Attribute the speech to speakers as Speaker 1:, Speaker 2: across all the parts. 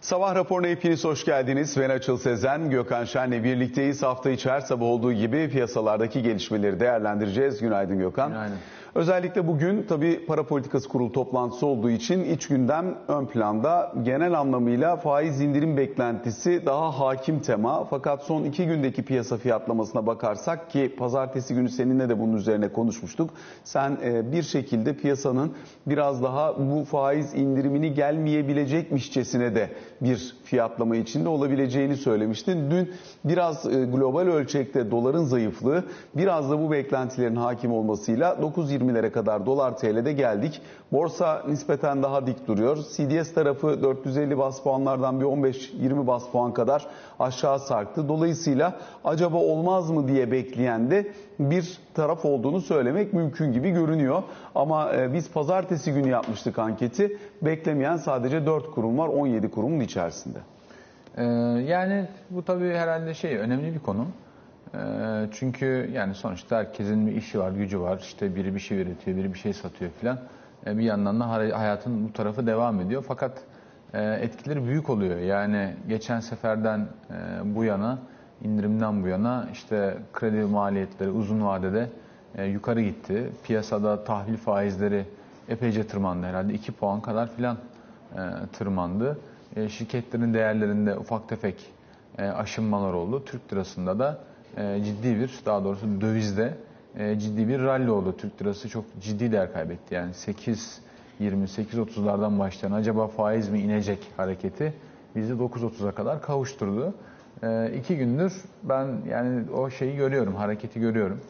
Speaker 1: Sabah raporuna hepiniz hoş geldiniz. Ben Açıl Sezen, Gökhan Şen'le birlikteyiz. Hafta içi her sabah olduğu gibi piyasalardaki gelişmeleri değerlendireceğiz. Günaydın Gökhan.
Speaker 2: Günaydın.
Speaker 1: Özellikle bugün tabii para politikası kurulu toplantısı olduğu için iç gündem ön planda. Genel anlamıyla faiz indirim beklentisi daha hakim tema. Fakat son iki gündeki piyasa fiyatlamasına bakarsak ki pazartesi günü seninle de bunun üzerine konuşmuştuk. Sen e, bir şekilde piyasanın biraz daha bu faiz indirimini gelmeyebilecekmişçesine de bir fiyatlama içinde olabileceğini söylemiştin. Dün biraz e, global ölçekte doların zayıflığı biraz da bu beklentilerin hakim olmasıyla 9.20'lere kadar dolar TL'de geldik. Borsa nispeten daha dik duruyor. CDS tarafı 450 bas puanlardan bir 15-20 bas puan kadar aşağı sarktı. Dolayısıyla acaba olmaz mı diye bekleyen de bir taraf olduğunu söylemek mümkün gibi görünüyor. Ama e, biz pazartesi günü yapmıştık anketi. Beklemeyen sadece 4 kurum var 17 kurumun içerisinde.
Speaker 2: Ee, yani bu tabii herhalde şey önemli bir konu. Ee, çünkü yani sonuçta herkesin bir işi var, gücü var. İşte biri bir şey üretiyor, biri bir şey satıyor filan. Ee, bir yandan da hayatın bu tarafı devam ediyor. Fakat e, etkileri büyük oluyor. Yani geçen seferden e, bu yana, indirimden bu yana işte kredi maliyetleri uzun vadede e, yukarı gitti. Piyasada tahvil faizleri epeyce tırmandı herhalde. 2 puan kadar filan tırmandı. Şirketlerin değerlerinde ufak tefek aşınmalar oldu. Türk lirasında da e, ciddi bir, daha doğrusu dövizde ciddi bir rally oldu. Türk lirası çok ciddi değer kaybetti. Yani 8 28-30'lardan başlayan acaba faiz mi inecek hareketi bizi 9.30'a kadar kavuşturdu. İki gündür ben yani o şeyi görüyorum, hareketi görüyorum.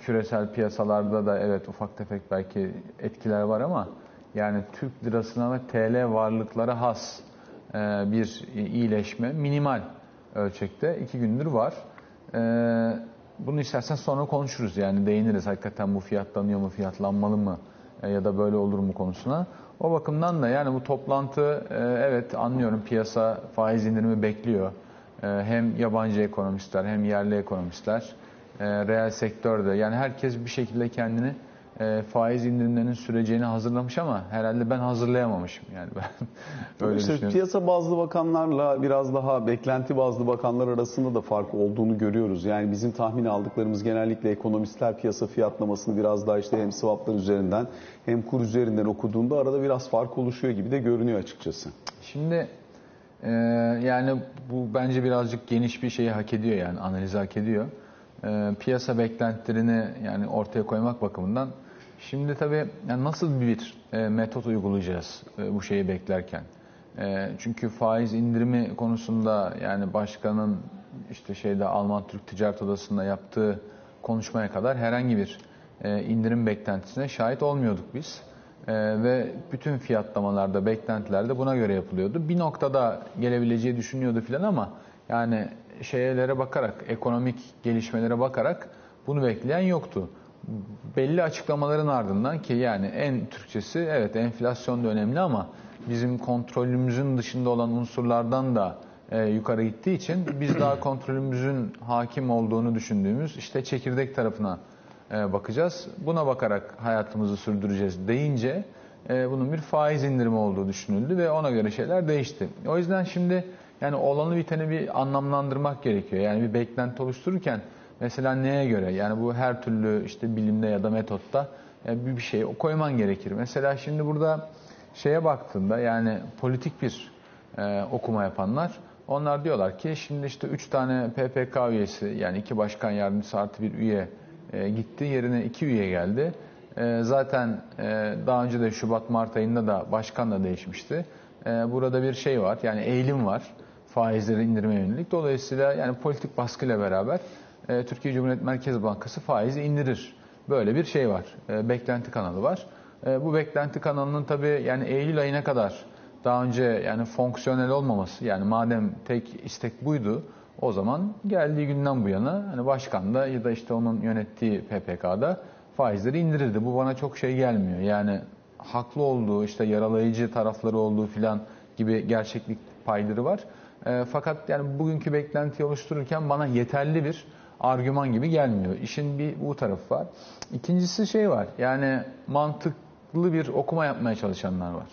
Speaker 2: Küresel piyasalarda da evet ufak tefek belki etkiler var ama yani Türk lirasına ve TL varlıklara has e, bir iyileşme minimal ölçekte iki gündür var. E, bunu istersen sonra konuşuruz yani değiniriz hakikaten bu fiyatlanıyor mu fiyatlanmalı mı e, ya da böyle olur mu konusuna. O bakımdan da yani bu toplantı evet anlıyorum piyasa faiz indirimi bekliyor. Hem yabancı ekonomistler hem yerli ekonomistler reel sektörde yani herkes bir şekilde kendini e, faiz indirimlerinin süreceğini hazırlamış ama herhalde ben hazırlayamamışım yani ben
Speaker 1: öyle işte düşünüyorum. Piyasa bazlı bakanlarla biraz daha beklenti bazlı bakanlar arasında da fark olduğunu görüyoruz. Yani bizim tahmin aldıklarımız genellikle ekonomistler piyasa fiyatlamasını biraz daha işte hem swaplar üzerinden hem kur üzerinden okuduğunda arada biraz fark oluşuyor gibi de görünüyor açıkçası.
Speaker 2: Şimdi e, yani bu bence birazcık geniş bir şeyi hak ediyor yani analizi hak ediyor. E, piyasa beklentilerini yani ortaya koymak bakımından Şimdi tabii yani nasıl bir e, metot uygulayacağız e, bu şeyi beklerken? E, çünkü faiz indirimi konusunda yani başkanın işte şeyde Alman Türk Ticaret Odası'nda yaptığı konuşmaya kadar herhangi bir e, indirim beklentisine şahit olmuyorduk biz. E, ve bütün fiyatlamalarda, beklentilerde buna göre yapılıyordu. Bir noktada gelebileceği düşünüyordu filan ama yani şeylere bakarak, ekonomik gelişmelere bakarak bunu bekleyen yoktu belli açıklamaların ardından ki yani en Türkçesi evet enflasyon da önemli ama bizim kontrolümüzün dışında olan unsurlardan da e, yukarı gittiği için biz daha kontrolümüzün hakim olduğunu düşündüğümüz işte çekirdek tarafına e, bakacağız. Buna bakarak hayatımızı sürdüreceğiz deyince e, bunun bir faiz indirimi olduğu düşünüldü ve ona göre şeyler değişti. O yüzden şimdi yani olanı biteni bir anlamlandırmak gerekiyor. Yani bir beklenti oluştururken Mesela neye göre? Yani bu her türlü işte bilimde ya da metotta e, bir şey koyman gerekir. Mesela şimdi burada şeye baktığında yani politik bir e, okuma yapanlar onlar diyorlar ki şimdi işte 3 tane PPK üyesi yani iki başkan yardımcısı artı bir üye e, gitti. Yerine iki üye geldi. E, zaten e, daha önce de Şubat-Mart ayında da başkan da değişmişti. E, burada bir şey var yani eğilim var faizleri indirme yönelik. Dolayısıyla yani politik baskıyla beraber e, Türkiye Cumhuriyet Merkez Bankası faizi indirir. Böyle bir şey var. E, beklenti kanalı var. E, bu beklenti kanalının tabii yani Eylül ayına kadar daha önce yani fonksiyonel olmaması yani madem tek istek buydu o zaman geldiği günden bu yana hani başkan da ya da işte onun yönettiği PPK'da faizleri indirirdi. Bu bana çok şey gelmiyor. Yani haklı olduğu işte yaralayıcı tarafları olduğu filan gibi gerçeklik payları var. E, fakat yani bugünkü beklentiyi oluştururken bana yeterli bir argüman gibi gelmiyor. İşin bir bu tarafı var. İkincisi şey var. Yani mantıklı bir okuma yapmaya çalışanlar var.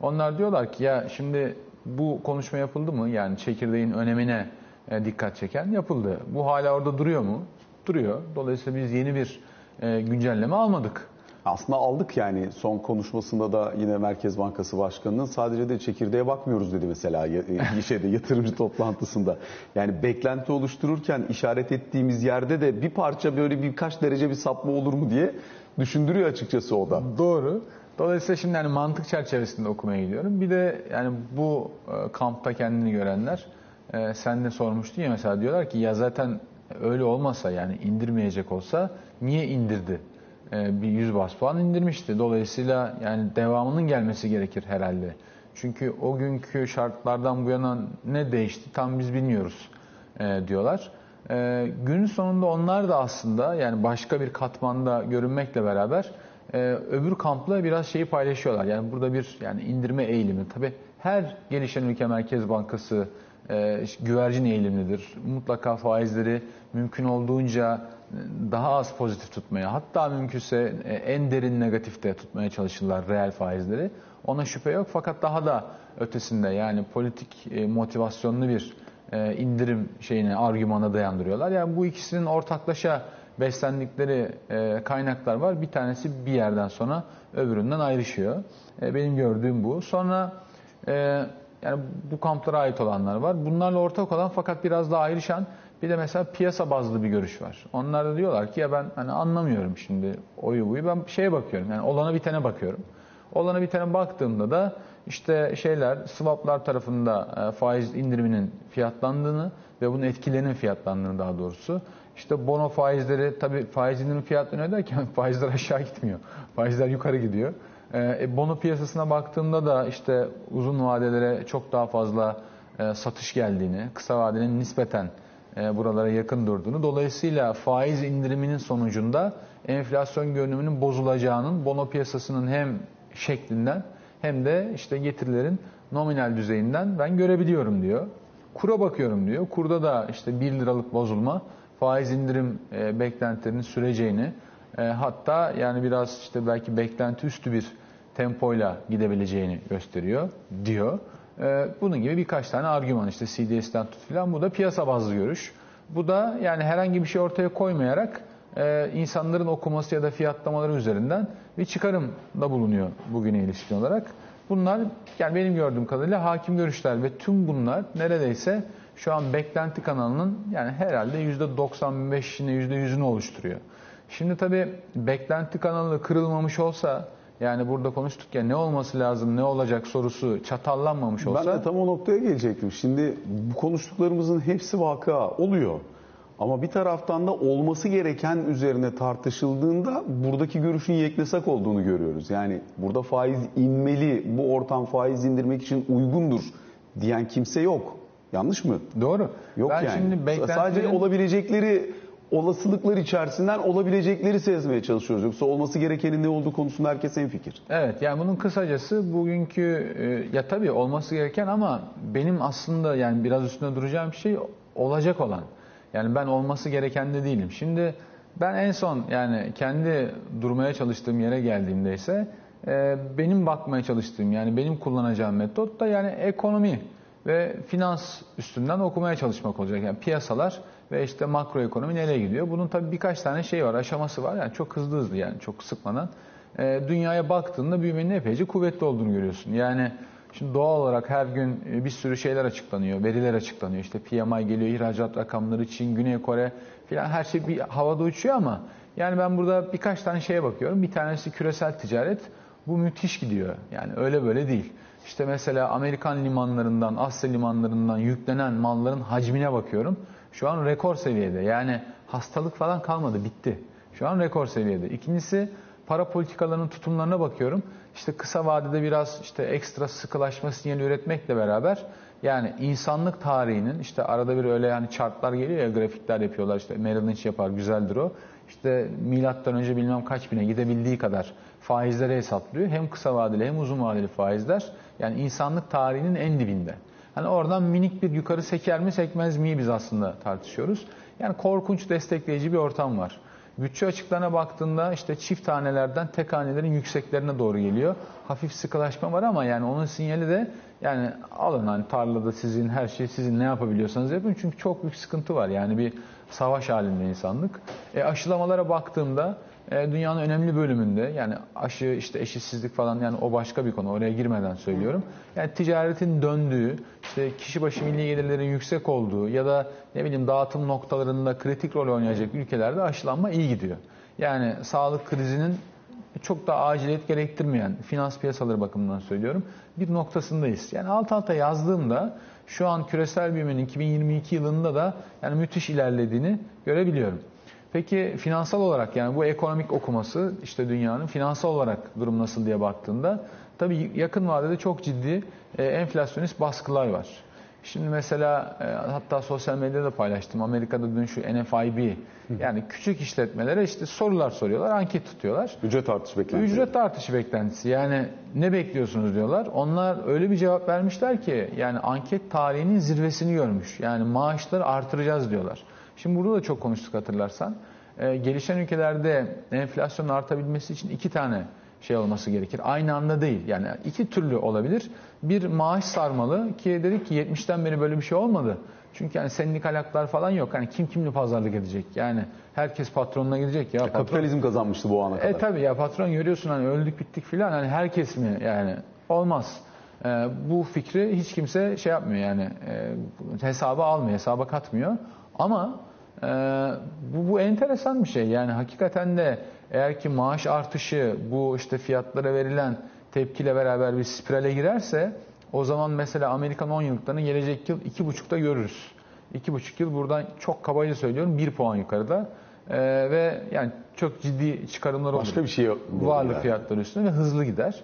Speaker 2: Onlar diyorlar ki ya şimdi bu konuşma yapıldı mı? Yani çekirdeğin önemine e, dikkat çeken yapıldı. Bu hala orada duruyor mu? Duruyor. Dolayısıyla biz yeni bir e, güncelleme almadık.
Speaker 1: Aslında aldık yani son konuşmasında da yine Merkez Bankası Başkanı'nın sadece de çekirdeğe bakmıyoruz dedi mesela y- şeyde yatırımcı toplantısında. Yani beklenti oluştururken işaret ettiğimiz yerde de bir parça böyle birkaç derece bir sapma olur mu diye düşündürüyor açıkçası o da.
Speaker 2: Doğru. Dolayısıyla şimdi yani mantık çerçevesinde okumaya gidiyorum. Bir de yani bu e, kampta kendini görenler e, sen de sormuştun ya mesela diyorlar ki ya zaten öyle olmasa yani indirmeyecek olsa niye indirdi? E, bir 100 bas puan indirmişti. Dolayısıyla yani devamının gelmesi gerekir herhalde. Çünkü o günkü şartlardan bu yana ne değişti tam biz bilmiyoruz e, diyorlar. E, günün sonunda onlar da aslında yani başka bir katmanda görünmekle beraber öbür kampla biraz şeyi paylaşıyorlar. Yani burada bir yani indirme eğilimi. Tabii her gelişen ülke Merkez Bankası güvercin eğilimlidir. Mutlaka faizleri mümkün olduğunca daha az pozitif tutmaya hatta mümkünse e, en derin negatifte tutmaya çalışırlar reel faizleri. Ona şüphe yok fakat daha da ötesinde yani politik e, motivasyonlu bir e, indirim şeyine argümana dayandırıyorlar. Yani bu ikisinin ortaklaşa beslendikleri kaynaklar var. Bir tanesi bir yerden sonra öbüründen ayrışıyor. Benim gördüğüm bu. Sonra yani bu kamplara ait olanlar var. Bunlarla ortak olan fakat biraz daha ayrışan bir de mesela piyasa bazlı bir görüş var. Onlar da diyorlar ki ya ben hani anlamıyorum şimdi oyu buyu. Ben şeye bakıyorum yani olana bitene bakıyorum. Olana bitene baktığımda da işte şeyler swaplar tarafında e, faiz indiriminin fiyatlandığını ve bunun etkilerinin fiyatlandığını daha doğrusu. İşte bono faizleri tabii faiz indirimi fiyatlanıyor derken faizler aşağı gitmiyor. Faizler yukarı gidiyor. E, bono piyasasına baktığımda da işte uzun vadelere çok daha fazla e, satış geldiğini, kısa vadenin nispeten e, buralara yakın durduğunu. Dolayısıyla faiz indiriminin sonucunda enflasyon görünümünün bozulacağının bono piyasasının hem şeklinden hem de işte getirilerin nominal düzeyinden ben görebiliyorum diyor. Kura bakıyorum diyor. Kurda da işte 1 liralık bozulma faiz indirim e, beklentilerinin süreceğini e, hatta yani biraz işte belki beklenti üstü bir tempoyla gidebileceğini gösteriyor diyor. E, bunun gibi birkaç tane argüman işte CDS'den tut filan bu da piyasa bazlı görüş. Bu da yani herhangi bir şey ortaya koymayarak e, insanların okuması ya da fiyatlamaları üzerinden bir çıkarımda bulunuyor bugüne ilişkin olarak. Bunlar yani benim gördüğüm kadarıyla hakim görüşler ve tüm bunlar neredeyse şu an beklenti kanalının yani herhalde %95'ini %100'ünü oluşturuyor. Şimdi tabii beklenti kanalı kırılmamış olsa yani burada konuştuk ya ne olması lazım, ne olacak sorusu çatallanmamış olsa.
Speaker 1: Ben de tam o noktaya gelecektim. Şimdi bu konuştuklarımızın hepsi vaka oluyor. Ama bir taraftan da olması gereken üzerine tartışıldığında buradaki görüşün yeknesak olduğunu görüyoruz. Yani burada faiz inmeli, bu ortam faiz indirmek için uygundur diyen kimse yok. Yanlış mı?
Speaker 2: Doğru.
Speaker 1: Yok
Speaker 2: ben
Speaker 1: yani.
Speaker 2: şimdi beklentilerin...
Speaker 1: Sadece olabilecekleri olasılıklar içerisinden olabilecekleri sezmeye çalışıyoruz. Yoksa olması gerekenin ne olduğu konusunda herkes en fikir.
Speaker 2: Evet yani bunun kısacası bugünkü e, ya tabii olması gereken ama benim aslında yani biraz üstünde duracağım şey olacak olan. Yani ben olması gereken de değilim. Şimdi ben en son yani kendi durmaya çalıştığım yere geldiğimde ise e, benim bakmaya çalıştığım yani benim kullanacağım metot da yani ekonomi ve finans üstünden okumaya çalışmak olacak. Yani piyasalar ve işte makroekonomi nereye gidiyor? Bunun tabii birkaç tane şey var, aşaması var. Yani çok hızlı hızlı yani çok sıkmadan. E, dünyaya baktığında büyümenin epeyce kuvvetli olduğunu görüyorsun. Yani şimdi doğal olarak her gün bir sürü şeyler açıklanıyor, veriler açıklanıyor. İşte PMI geliyor, ihracat rakamları, Çin, Güney Kore filan her şey bir havada uçuyor ama yani ben burada birkaç tane şeye bakıyorum. Bir tanesi küresel ticaret. Bu müthiş gidiyor. Yani öyle böyle değil. İşte mesela Amerikan limanlarından, Asya limanlarından yüklenen malların hacmine bakıyorum. Şu an rekor seviyede. Yani hastalık falan kalmadı, bitti. Şu an rekor seviyede. İkincisi para politikalarının tutumlarına bakıyorum. İşte kısa vadede biraz işte ekstra sıkılaşma sinyali üretmekle beraber yani insanlık tarihinin işte arada bir öyle yani chartlar geliyor ya grafikler yapıyorlar işte Merrill Lynch yapar güzeldir o. İşte milattan önce bilmem kaç bine gidebildiği kadar faizlere hesaplıyor. Hem kısa vadeli hem uzun vadeli faizler yani insanlık tarihinin en dibinde. Hani oradan minik bir yukarı seker mi sekmez mi biz aslında tartışıyoruz. Yani korkunç destekleyici bir ortam var. Bütçe açıklarına baktığında işte çift tanelerden tek hanelerin yükseklerine doğru geliyor. Hafif sıkılaşma var ama yani onun sinyali de yani alın hani tarlada sizin her şey sizin ne yapabiliyorsanız yapın. Çünkü çok büyük sıkıntı var. Yani bir savaş halinde insanlık. E, aşılamalara baktığımda dünyanın önemli bölümünde yani aşı işte eşitsizlik falan yani o başka bir konu oraya girmeden söylüyorum. Yani ticaretin döndüğü, işte kişi başı milli gelirlerin yüksek olduğu ya da ne bileyim dağıtım noktalarında kritik rol oynayacak ülkelerde aşılanma iyi gidiyor. Yani sağlık krizinin çok da aciliyet gerektirmeyen finans piyasaları bakımından söylüyorum bir noktasındayız. Yani alt alta yazdığımda şu an küresel büyümenin 2022 yılında da yani müthiş ilerlediğini görebiliyorum. Peki finansal olarak yani bu ekonomik okuması işte dünyanın finansal olarak durum nasıl diye baktığında tabii yakın vadede çok ciddi e, enflasyonist baskılar var. Şimdi mesela e, hatta sosyal medyada paylaştım. Amerika'da dün şu NFIB yani küçük işletmelere işte sorular soruyorlar, anket tutuyorlar.
Speaker 1: Ücret artışı beklentisi.
Speaker 2: Ücret artışı beklentisi. Yani ne bekliyorsunuz diyorlar. Onlar öyle bir cevap vermişler ki yani anket tarihinin zirvesini görmüş. Yani maaşları artıracağız diyorlar. Şimdi burada da çok konuştuk hatırlarsan. Ee, gelişen ülkelerde enflasyonun artabilmesi için iki tane şey olması gerekir. Aynı anda değil. Yani iki türlü olabilir. Bir maaş sarmalı ki dedik ki 70'ten beri böyle bir şey olmadı. Çünkü yani sendikal haklar falan yok. Hani kim kimli pazarlık edecek? Yani herkes patronuna gidecek ya. Patron...
Speaker 1: Kapitalizm kazanmıştı bu ana kadar.
Speaker 2: E tabii ya patron görüyorsun hani öldük bittik filan hani herkes mi yani olmaz. Ee, bu fikri hiç kimse şey yapmıyor yani e, hesaba almıyor, hesaba katmıyor. Ama e, bu, bu enteresan bir şey. Yani hakikaten de eğer ki maaş artışı bu işte fiyatlara verilen tepkiyle beraber bir spirale girerse o zaman mesela Amerikan 10 yıllıklarını gelecek yıl 2,5'da görürüz. 2,5 yıl buradan çok kabaca söylüyorum 1 puan yukarıda. Ee, ve yani çok ciddi çıkarımlar olur.
Speaker 1: Başka bir şey yok.
Speaker 2: Varlık
Speaker 1: yani.
Speaker 2: fiyatları üstüne ve hızlı gider.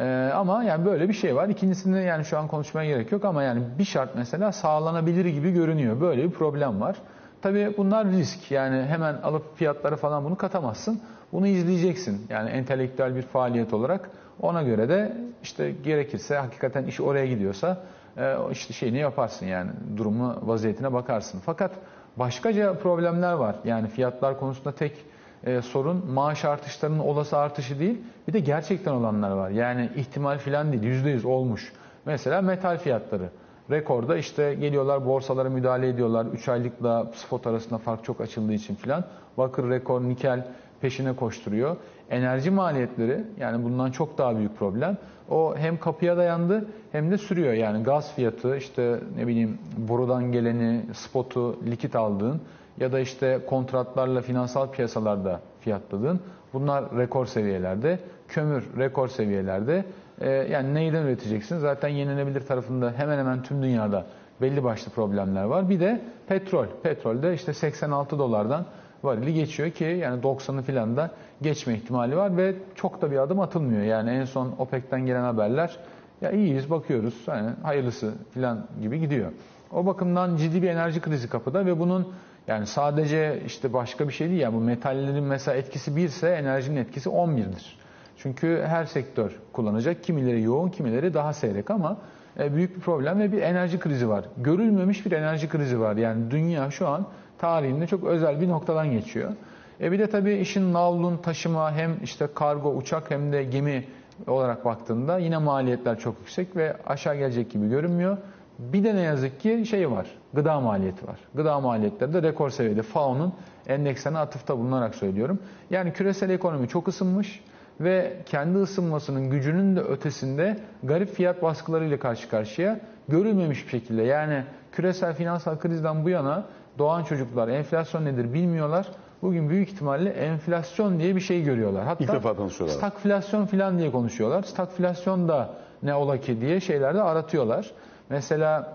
Speaker 2: Ee, ama yani böyle bir şey var. İkincisinde yani şu an konuşmaya gerek yok ama yani bir şart mesela sağlanabilir gibi görünüyor. Böyle bir problem var. Tabii bunlar risk. Yani hemen alıp fiyatları falan bunu katamazsın. Bunu izleyeceksin. Yani entelektüel bir faaliyet olarak. Ona göre de işte gerekirse hakikaten iş oraya gidiyorsa e, işte şeyini yaparsın yani durumu vaziyetine bakarsın. Fakat başkaca problemler var. Yani fiyatlar konusunda tek e, sorun maaş artışlarının olası artışı değil. Bir de gerçekten olanlar var. Yani ihtimal filan değil. Yüzde yüz olmuş. Mesela metal fiyatları. Rekorda işte geliyorlar borsalara müdahale ediyorlar. 3 aylıkla spot arasında fark çok açıldığı için filan. Bakır rekor, nikel peşine koşturuyor. Enerji maliyetleri yani bundan çok daha büyük problem. O hem kapıya dayandı hem de sürüyor. Yani gaz fiyatı işte ne bileyim borudan geleni, spotu, likit aldığın ya da işte kontratlarla finansal piyasalarda fiyatladığın bunlar rekor seviyelerde. Kömür rekor seviyelerde. Ee, yani neyden üreteceksin? Zaten yenilebilir tarafında hemen hemen tüm dünyada belli başlı problemler var. Bir de petrol. Petrolde işte 86 dolardan varili geçiyor ki yani 90'ı filan da geçme ihtimali var ve çok da bir adım atılmıyor. Yani en son OPEC'ten gelen haberler ya iyiyiz bakıyoruz hani hayırlısı filan gibi gidiyor. O bakımdan ciddi bir enerji krizi kapıda ve bunun yani sadece işte başka bir şey değil ya yani bu metallerin mesela etkisi 1 ise enerjinin etkisi 11'dir. Çünkü her sektör kullanacak. Kimileri yoğun, kimileri daha seyrek ama e, büyük bir problem ve bir enerji krizi var. Görülmemiş bir enerji krizi var. Yani dünya şu an tarihinde çok özel bir noktadan geçiyor. E bir de tabii işin navlun taşıma hem işte kargo, uçak hem de gemi olarak baktığında yine maliyetler çok yüksek ve aşağı gelecek gibi görünmüyor. Bir de ne yazık ki şey var, gıda maliyeti var. Gıda maliyetleri de rekor seviyede. FAO'nun endekslerine atıfta bulunarak söylüyorum. Yani küresel ekonomi çok ısınmış ve kendi ısınmasının gücünün de ötesinde garip fiyat baskılarıyla karşı karşıya görülmemiş bir şekilde. Yani küresel finansal krizden bu yana doğan çocuklar enflasyon nedir bilmiyorlar. Bugün büyük ihtimalle enflasyon diye bir şey görüyorlar. Hatta
Speaker 1: İlk defa tanışıyorlar.
Speaker 2: Stagflasyon falan diye konuşuyorlar. Stagflasyon da ne ola ki diye şeylerde aratıyorlar. Mesela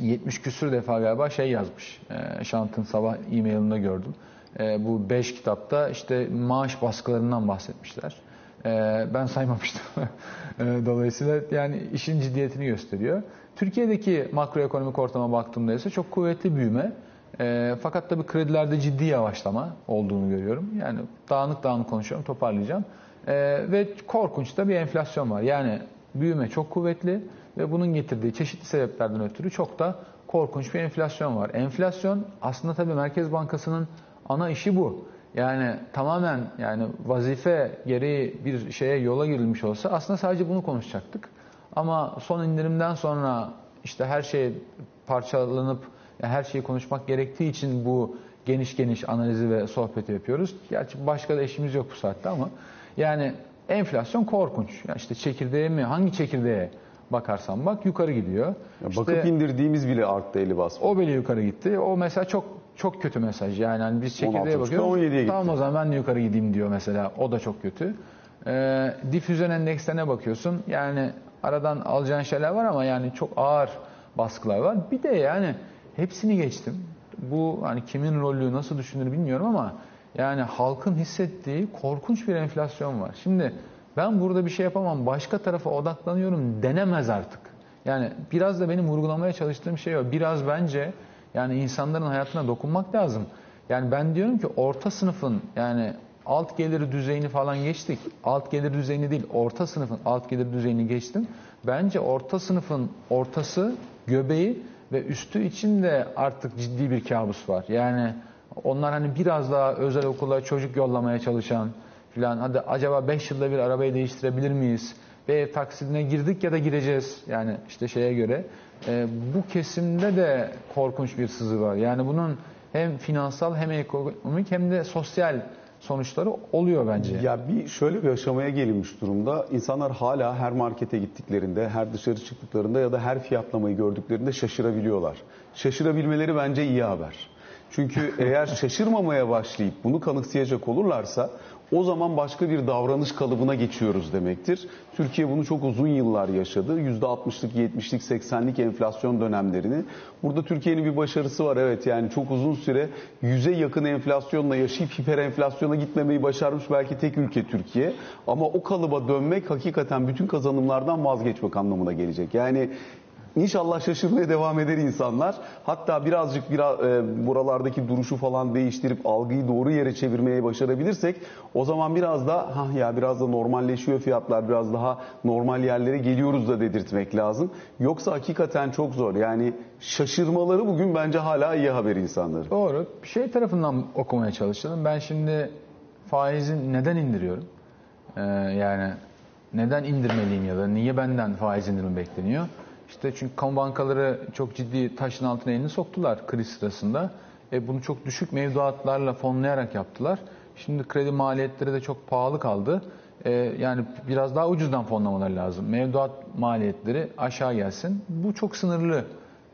Speaker 2: 70 küsür defa galiba şey yazmış. E, Şant'ın sabah e-mailinde gördüm. E, bu 5 kitapta işte maaş baskılarından bahsetmişler. E, ben saymamıştım. dolayısıyla yani işin ciddiyetini gösteriyor. Türkiye'deki makroekonomik ortama baktığımda ise çok kuvvetli büyüme. Fakat tabii kredilerde ciddi yavaşlama olduğunu görüyorum. Yani dağınık dağınık konuşuyorum, toparlayacağım. Ve korkunç da bir enflasyon var. Yani büyüme çok kuvvetli ve bunun getirdiği çeşitli sebeplerden ötürü çok da korkunç bir enflasyon var. Enflasyon aslında tabii Merkez Bankası'nın ana işi bu. yani tamamen yani vazife gereği bir şeye yola girilmiş olsa aslında sadece bunu konuşacaktık. Ama son indirimden sonra işte her şey parçalanıp yani her şeyi konuşmak gerektiği için bu geniş geniş analizi ve sohbeti yapıyoruz. Gerçi başka da işimiz yok bu saatte ama yani enflasyon korkunç. Yani işte çekirdeğe mi hangi çekirdeğe bakarsan bak yukarı gidiyor.
Speaker 1: Ya
Speaker 2: İşte-
Speaker 1: bakıp indirdiğimiz bile arttı eli basma.
Speaker 2: o bile yukarı gitti. O mesela çok çok kötü mesaj. Yani hani biz çekirdeğe
Speaker 1: 16.5'tan
Speaker 2: bakıyoruz.
Speaker 1: 17'ye gitti.
Speaker 2: Tamam o zaman ben de yukarı gideyim diyor mesela. O da çok kötü. Ee, difüzyon endekslerine bakıyorsun. Yani aradan alacağın şeyler var ama yani çok ağır baskılar var. Bir de yani hepsini geçtim. Bu hani kimin rolü nasıl düşünür bilmiyorum ama yani halkın hissettiği korkunç bir enflasyon var. Şimdi ben burada bir şey yapamam. Başka tarafa odaklanıyorum denemez artık. Yani biraz da benim vurgulamaya çalıştığım şey o. Biraz bence yani insanların hayatına dokunmak lazım. Yani ben diyorum ki orta sınıfın yani alt gelir düzeyini falan geçtik. Alt gelir düzeyini değil, orta sınıfın alt gelir düzeyini geçtim. Bence orta sınıfın ortası, göbeği ve üstü için de artık ciddi bir kabus var. Yani onlar hani biraz daha özel okula çocuk yollamaya çalışan filan hadi acaba 5 yılda bir arabayı değiştirebilir miyiz? Ve taksidine girdik ya da gireceğiz yani işte şeye göre. Ee, bu kesimde de korkunç bir sızı var. Yani bunun hem finansal hem ekonomik hem de sosyal sonuçları oluyor bence.
Speaker 1: Ya bir şöyle bir aşamaya gelinmiş durumda. İnsanlar hala her markete gittiklerinde, her dışarı çıktıklarında ya da her fiyatlamayı gördüklerinde şaşırabiliyorlar. Şaşırabilmeleri bence iyi haber. Çünkü eğer şaşırmamaya başlayıp bunu kanıksayacak olurlarsa o zaman başka bir davranış kalıbına geçiyoruz demektir. Türkiye bunu çok uzun yıllar yaşadı. %60'lık, 70'lik, 80'lik enflasyon dönemlerini. Burada Türkiye'nin bir başarısı var. Evet yani çok uzun süre yüze yakın enflasyonla yaşayıp hiper enflasyona gitmemeyi başarmış belki tek ülke Türkiye. Ama o kalıba dönmek hakikaten bütün kazanımlardan vazgeçmek anlamına gelecek. Yani İnşallah şaşırmaya devam eder insanlar. Hatta birazcık biraz e, buralardaki duruşu falan değiştirip algıyı doğru yere çevirmeye başarabilirsek o zaman biraz da ha ya biraz da normalleşiyor fiyatlar biraz daha normal yerlere geliyoruz da dedirtmek lazım. Yoksa hakikaten çok zor. Yani şaşırmaları bugün bence hala iyi haber insanların.
Speaker 2: Doğru. Bir şey tarafından okumaya çalışalım. Ben şimdi faizi neden indiriyorum? Ee, yani neden indirmeliyim ya da niye benden faiz indirimi bekleniyor? İşte çünkü kamu bankaları çok ciddi taşın altına elini soktular kriz sırasında. E bunu çok düşük mevduatlarla fonlayarak yaptılar. Şimdi kredi maliyetleri de çok pahalı kaldı. E, yani biraz daha ucuzdan fonlamaları lazım. Mevduat maliyetleri aşağı gelsin. Bu çok sınırlı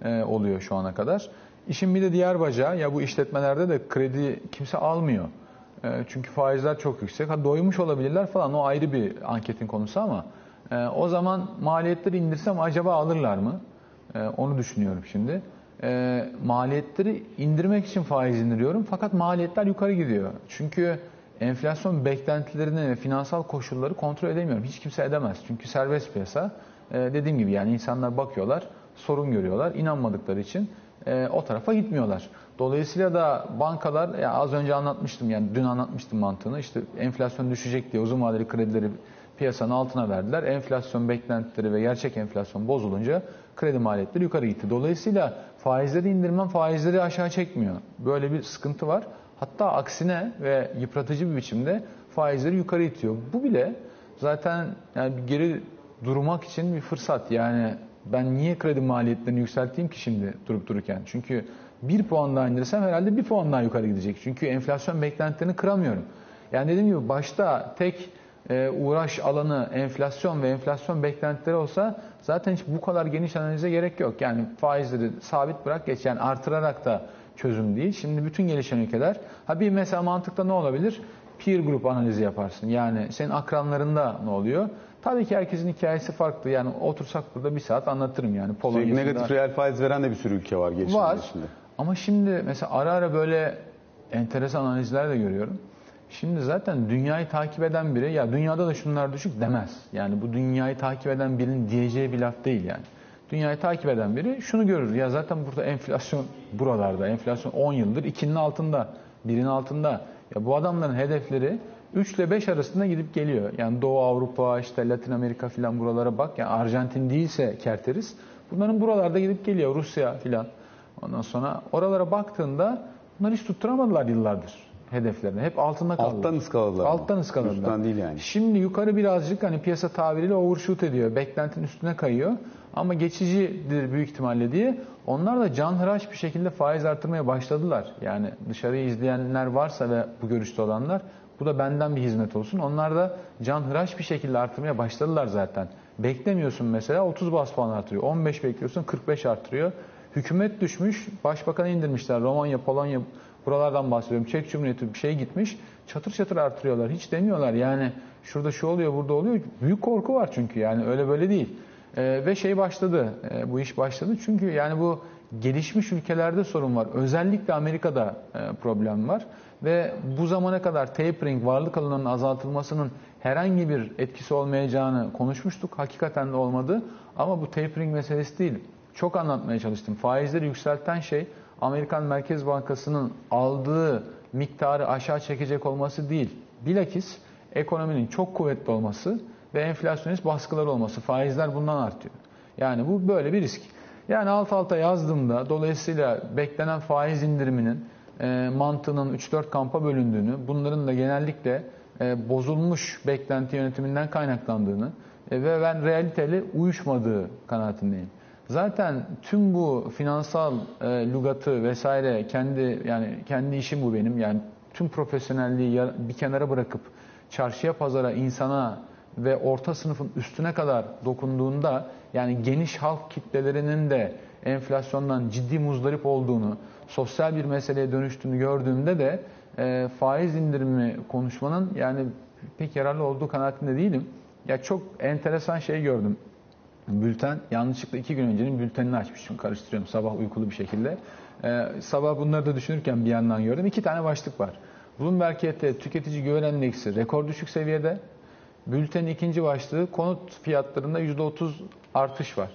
Speaker 2: e, oluyor şu ana kadar. İşin bir de diğer bacağı ya bu işletmelerde de kredi kimse almıyor. E, çünkü faizler çok yüksek. Ha doymuş olabilirler falan o ayrı bir anketin konusu ama e, o zaman maliyetleri indirsem acaba alırlar mı? E, onu düşünüyorum şimdi. E, maliyetleri indirmek için faiz indiriyorum fakat maliyetler yukarı gidiyor. Çünkü enflasyon beklentilerini finansal koşulları kontrol edemiyorum. Hiç kimse edemez. Çünkü serbest piyasa. E, dediğim gibi yani insanlar bakıyorlar, sorun görüyorlar. inanmadıkları için e, o tarafa gitmiyorlar. Dolayısıyla da bankalar ya az önce anlatmıştım yani dün anlatmıştım mantığını. İşte enflasyon düşecek diye uzun vadeli kredileri piyasanın altına verdiler. Enflasyon beklentileri ve gerçek enflasyon bozulunca kredi maliyetleri yukarı gitti. Dolayısıyla faizleri indirmem faizleri aşağı çekmiyor. Böyle bir sıkıntı var. Hatta aksine ve yıpratıcı bir biçimde faizleri yukarı itiyor. Bu bile zaten yani geri durmak için bir fırsat. Yani ben niye kredi maliyetlerini yükselteyim ki şimdi durup dururken? Çünkü bir puan daha indirsem herhalde bir puan daha yukarı gidecek. Çünkü enflasyon beklentilerini kıramıyorum. Yani dediğim gibi başta tek e, uğraş alanı enflasyon ve enflasyon beklentileri olsa zaten hiç bu kadar geniş analize gerek yok. Yani faizleri sabit bırak geç yani artırarak da çözüm değil. Şimdi bütün gelişen ülkeler ha bir mesela mantıkta ne olabilir? Peer group analizi yaparsın. Yani senin akranlarında ne oluyor? Tabii ki herkesin hikayesi farklı. Yani otursak burada bir saat anlatırım yani.
Speaker 1: Şey,
Speaker 2: Polonya'sında
Speaker 1: negatif reel faiz veren de bir sürü ülke var geçen
Speaker 2: var.
Speaker 1: şimdi.
Speaker 2: Ama şimdi mesela ara ara böyle enteresan analizler de görüyorum. Şimdi zaten dünyayı takip eden biri ya dünyada da şunlar düşük demez. Yani bu dünyayı takip eden birinin diyeceği bir laf değil yani. Dünyayı takip eden biri şunu görür. Ya zaten burada enflasyon buralarda. Enflasyon 10 yıldır 2'nin altında, 1'in altında. Ya bu adamların hedefleri 3 ile 5 arasında gidip geliyor. Yani Doğu Avrupa, işte Latin Amerika filan buralara bak. Yani Arjantin değilse kerteriz. Bunların buralarda gidip geliyor. Rusya filan. Ondan sonra oralara baktığında bunlar hiç tutturamadılar yıllardır. Hedeflerine. Hep altında kaldılar.
Speaker 1: Alttan ıskaladılar.
Speaker 2: Alttan ıskaladılar.
Speaker 1: Üstten değil yani.
Speaker 2: Şimdi yukarı birazcık hani piyasa tabiriyle overshoot ediyor. Beklentinin üstüne kayıyor. Ama geçicidir büyük ihtimalle diye. Onlar da canhıraş bir şekilde faiz artırmaya başladılar. Yani dışarıyı izleyenler varsa ve bu görüşte olanlar bu da benden bir hizmet olsun. Onlar da canhıraş bir şekilde artırmaya başladılar zaten. Beklemiyorsun mesela 30 bas puan artırıyor. 15 bekliyorsun 45 artırıyor. Hükümet düşmüş, başbakanı indirmişler. Romanya, Polonya buralardan bahsediyorum. Çek Cumhuriyeti bir şey gitmiş. Çatır çatır artırıyorlar. Hiç demiyorlar yani şurada şu oluyor, burada oluyor. Büyük korku var çünkü yani öyle böyle değil. Ee, ve şey başladı, e, bu iş başladı. Çünkü yani bu gelişmiş ülkelerde sorun var. Özellikle Amerika'da e, problem var. Ve bu zamana kadar tapering, varlık alanının azaltılmasının herhangi bir etkisi olmayacağını konuşmuştuk. Hakikaten de olmadı. Ama bu tapering meselesi değil. Çok anlatmaya çalıştım. Faizleri yükselten şey Amerikan Merkez Bankası'nın aldığı miktarı aşağı çekecek olması değil. Bilakis ekonominin çok kuvvetli olması ve enflasyonist baskılar olması. Faizler bundan artıyor. Yani bu böyle bir risk. Yani alt alta yazdığımda dolayısıyla beklenen faiz indiriminin e, mantığının 3-4 kampa bölündüğünü, bunların da genellikle e, bozulmuş beklenti yönetiminden kaynaklandığını e, ve ben realiteli uyuşmadığı kanaatindeyim. Zaten tüm bu finansal e, lügatı vesaire kendi yani kendi işim bu benim. Yani tüm profesyonelliği bir kenara bırakıp çarşıya, pazara, insana ve orta sınıfın üstüne kadar dokunduğunda yani geniş halk kitlelerinin de enflasyondan ciddi muzdarip olduğunu, sosyal bir meseleye dönüştüğünü gördüğümde de e, faiz indirimi konuşmanın yani pek yararlı olduğu kanaatinde değilim. Ya çok enteresan şey gördüm. Bülten yanlışlıkla iki gün öncenin bültenini açmışım. Karıştırıyorum sabah uykulu bir şekilde. Ee, sabah bunları da düşünürken bir yandan gördüm. İki tane başlık var. Bloomberg ET tüketici güven endeksi rekor düşük seviyede. Bültenin ikinci başlığı konut fiyatlarında %30 artış var.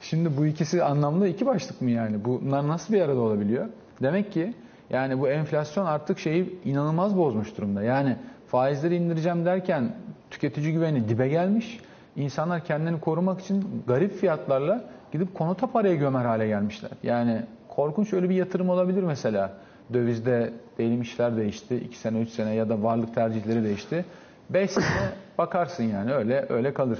Speaker 2: Şimdi bu ikisi anlamlı iki başlık mı yani? Bunlar nasıl bir arada olabiliyor? Demek ki yani bu enflasyon artık şeyi inanılmaz bozmuş durumda. Yani faizleri indireceğim derken tüketici güveni dibe gelmiş. İnsanlar kendini korumak için garip fiyatlarla gidip konuta parayı gömer hale gelmişler. Yani korkunç öyle bir yatırım olabilir mesela. Dövizde diyelim işler değişti. 2 sene 3 sene ya da varlık tercihleri değişti. 5 sene bakarsın yani öyle öyle kalır.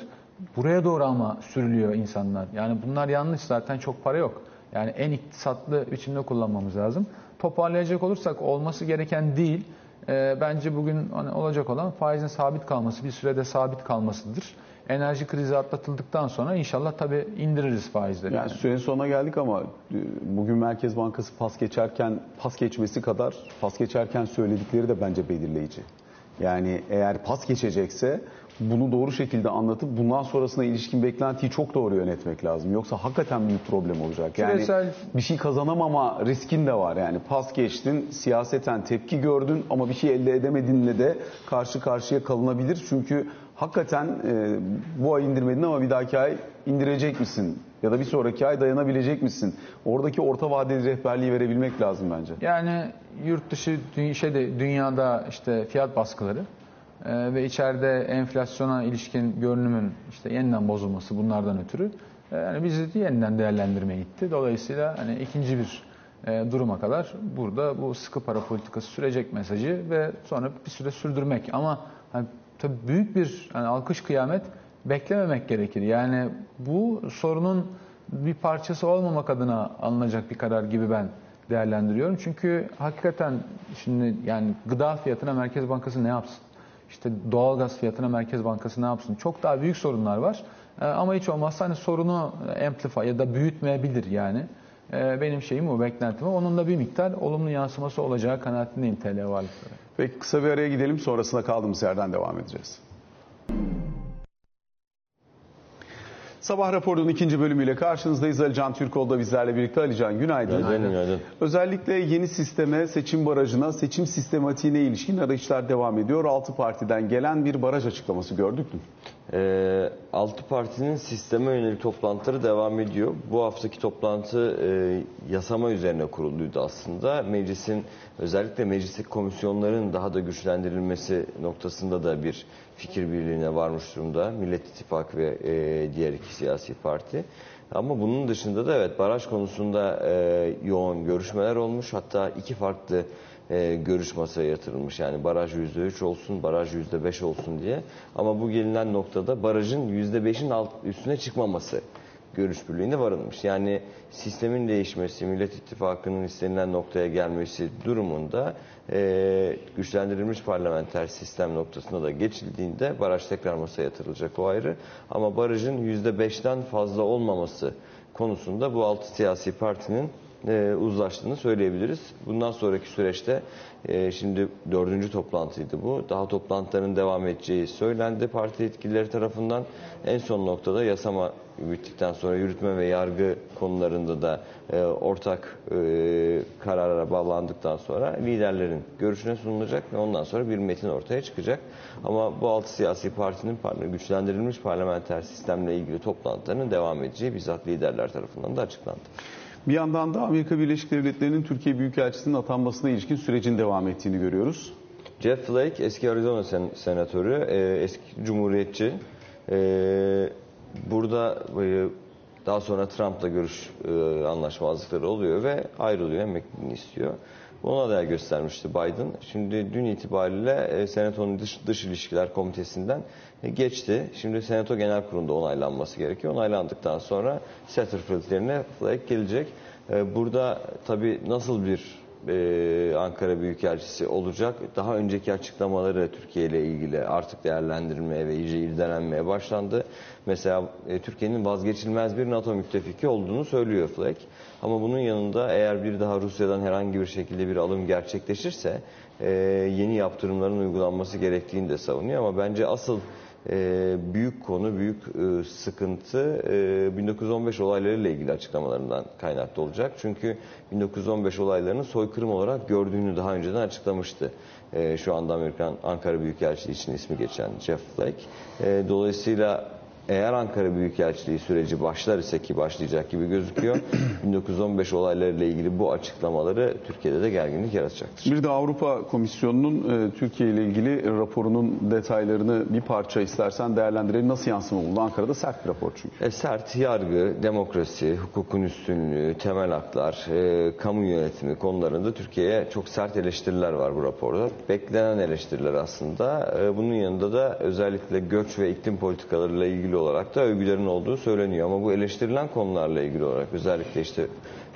Speaker 2: Buraya doğru ama sürülüyor insanlar. Yani bunlar yanlış zaten çok para yok. Yani en iktisatlı biçimde kullanmamız lazım. Toparlayacak olursak olması gereken değil. e, bence bugün hani olacak olan faizin sabit kalması, bir sürede sabit kalmasıdır. Enerji krizi atlatıldıktan sonra inşallah tabii indiririz faizleri.
Speaker 1: Yani sürenin sonuna geldik ama e, bugün Merkez Bankası pas geçerken pas geçmesi kadar pas geçerken söyledikleri de bence belirleyici. Yani eğer pas geçecekse bunu doğru şekilde anlatıp bundan sonrasına ilişkin beklentiyi çok doğru yönetmek lazım. Yoksa hakikaten büyük problem olacak. Yani
Speaker 2: Küresel-
Speaker 1: bir şey kazanamama riskin de var. Yani pas geçtin, siyaseten tepki gördün ama bir şey elde edemediğinle de karşı karşıya kalınabilir. Çünkü hakikaten e, bu ay indirmedin ama bir dahaki ay indirecek misin? Ya da bir sonraki ay dayanabilecek misin? Oradaki orta vadeli rehberliği verebilmek lazım bence.
Speaker 2: Yani yurt dışı şeyde dünyada işte fiyat baskıları e, ve içeride enflasyona ilişkin görünümün işte yeniden bozulması bunlardan ötürü e, yani bizi yeniden değerlendirmeye gitti. Dolayısıyla hani ikinci bir e, duruma kadar burada bu sıkı para politikası sürecek mesajı ve sonra bir süre sürdürmek ama hani tabii büyük bir hani alkış kıyamet beklememek gerekir. Yani bu sorunun bir parçası olmamak adına alınacak bir karar gibi ben değerlendiriyorum. Çünkü hakikaten şimdi yani gıda fiyatına Merkez Bankası ne yapsın? İşte doğalgaz fiyatına Merkez Bankası ne yapsın? Çok daha büyük sorunlar var. Ee, Ama hiç olmazsa hani sorunu amplify ya da büyütmeyebilir yani. Ee, Benim şeyim o, beklentim. Onun da bir miktar olumlu yansıması olacağı kanaatindeyim TL varlıkları.
Speaker 1: Peki kısa bir araya gidelim sonrasında kaldığımız yerden devam edeceğiz. Sabah raporunun ikinci bölümüyle karşınızdayız. Ali Can Türkoğlu da bizlerle birlikte. Ali Can günaydın.
Speaker 3: Günaydın, günaydın.
Speaker 1: Özellikle yeni sisteme, seçim barajına, seçim sistematiğine ilişkin arayışlar devam ediyor. Altı partiden gelen bir baraj açıklaması gördük mü?
Speaker 3: Ee, altı partinin sisteme yönelik toplantıları devam ediyor. Bu haftaki toplantı e, yasama üzerine kuruluydu aslında. Meclisin özellikle meclisteki komisyonların daha da güçlendirilmesi noktasında da bir fikir birliğine varmış durumda. Millet İttifakı ve e, diğer iki siyasi parti. Ama bunun dışında da evet baraj konusunda e, yoğun görüşmeler olmuş. Hatta iki farklı e, görüş masaya yatırılmış. Yani baraj %3 olsun, baraj %5 olsun diye. Ama bu gelinen noktada barajın %5'in alt, üstüne çıkmaması görüş birliğine varılmış. Yani sistemin değişmesi, Millet İttifakı'nın istenilen noktaya gelmesi durumunda e, güçlendirilmiş parlamenter sistem noktasına da geçildiğinde baraj tekrar masaya yatırılacak o ayrı. Ama barajın %5'ten fazla olmaması konusunda bu altı siyasi partinin e, uzlaştığını söyleyebiliriz. Bundan sonraki süreçte e, şimdi dördüncü toplantıydı bu. Daha toplantıların devam edeceği söylendi parti yetkilileri tarafından. En son noktada yasama bittikten sonra yürütme ve yargı konularında da e, ortak e, karara bağlandıktan sonra liderlerin görüşüne sunulacak ve ondan sonra bir metin ortaya çıkacak. Ama bu altı siyasi partinin par- güçlendirilmiş parlamenter sistemle ilgili toplantılarının devam edeceği bizzat liderler tarafından da açıklandı.
Speaker 1: Bir yandan da Amerika Birleşik Devletleri'nin Türkiye Büyükelçisi'nin atanmasına ilişkin sürecin devam ettiğini görüyoruz.
Speaker 3: Jeff Flake eski Arizona sen- senatörü, e, eski cumhuriyetçi. E, burada e, daha sonra Trump'la görüş e, anlaşmazlıkları oluyor ve ayrılıyor, emekliliğini istiyor. Ona aday göstermişti Biden. Şimdi dün itibariyle e, Senato'nun dış, dış ilişkiler komitesinden e, geçti. Şimdi Senato Genel Kurulu'nda onaylanması gerekiyor. Onaylandıktan sonra Satterfield yerine Flake gelecek. E, burada tabii nasıl bir e, Ankara Büyükelçisi olacak. Daha önceki açıklamaları Türkiye ile ilgili artık değerlendirilmeye ve iyice irdelenmeye başlandı. Mesela Türkiye'nin vazgeçilmez bir NATO müttefiki olduğunu söylüyor Flake. Ama bunun yanında eğer bir daha Rusya'dan herhangi bir şekilde bir alım gerçekleşirse e, yeni yaptırımların uygulanması gerektiğini de savunuyor. Ama bence asıl e, büyük konu, büyük e, sıkıntı e, 1915 olaylarıyla ilgili açıklamalarından kaynaklı olacak. Çünkü 1915 olaylarını soykırım olarak gördüğünü daha önceden açıklamıştı. E, şu anda Amerikan Ankara Büyükelçiliği için ismi geçen Jeff Flake. E, dolayısıyla eğer Ankara Büyükelçiliği süreci başlar ise ki başlayacak gibi gözüküyor. 1915 olaylarıyla ilgili bu açıklamaları Türkiye'de de gerginlik yaratacaktır.
Speaker 1: Bir de Avrupa Komisyonu'nun e, Türkiye ile ilgili raporunun detaylarını bir parça istersen değerlendirelim. Nasıl yansıma buldu? Ankara'da sert bir rapor çünkü.
Speaker 3: E, sert yargı, demokrasi, hukukun üstünlüğü, temel haklar, e, kamu yönetimi konularında Türkiye'ye çok sert eleştiriler var bu raporda. Beklenen eleştiriler aslında. E, bunun yanında da özellikle göç ve iklim politikalarıyla ilgili olarak da övgülerin olduğu söyleniyor. Ama bu eleştirilen konularla ilgili olarak özellikle işte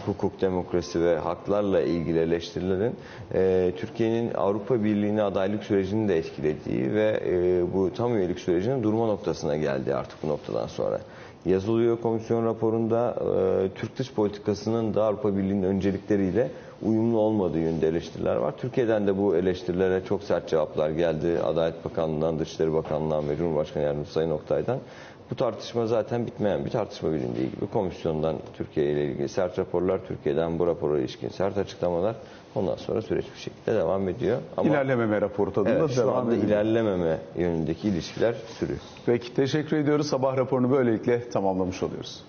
Speaker 3: hukuk, demokrasi ve haklarla ilgili eleştirilerin e, Türkiye'nin Avrupa Birliği'ne adaylık sürecini de etkilediği ve e, bu tam üyelik sürecinin durma noktasına geldi artık bu noktadan sonra. Yazılıyor komisyon raporunda e, Türk dış politikasının da Avrupa Birliği'nin öncelikleriyle uyumlu olmadığı yönünde eleştiriler var. Türkiye'den de bu eleştirilere çok sert cevaplar geldi. Adalet Bakanlığı'ndan, Dışişleri Bakanlığı'ndan ve Cumhurbaşkanı Yardımcısı Sayın Oktay'dan. Bu tartışma zaten bitmeyen bir tartışma bilindiği gibi komisyondan Türkiye ile ilgili sert raporlar, Türkiye'den bu rapora ilişkin sert açıklamalar ondan sonra süreç bir şekilde devam ediyor. Ama
Speaker 1: İlerlememe raporu tadında
Speaker 3: evet, şu
Speaker 1: devam
Speaker 3: anda
Speaker 1: ediyor.
Speaker 3: ilerlememe yönündeki ilişkiler sürüyor.
Speaker 1: Peki teşekkür ediyoruz. Sabah raporunu böylelikle tamamlamış oluyoruz.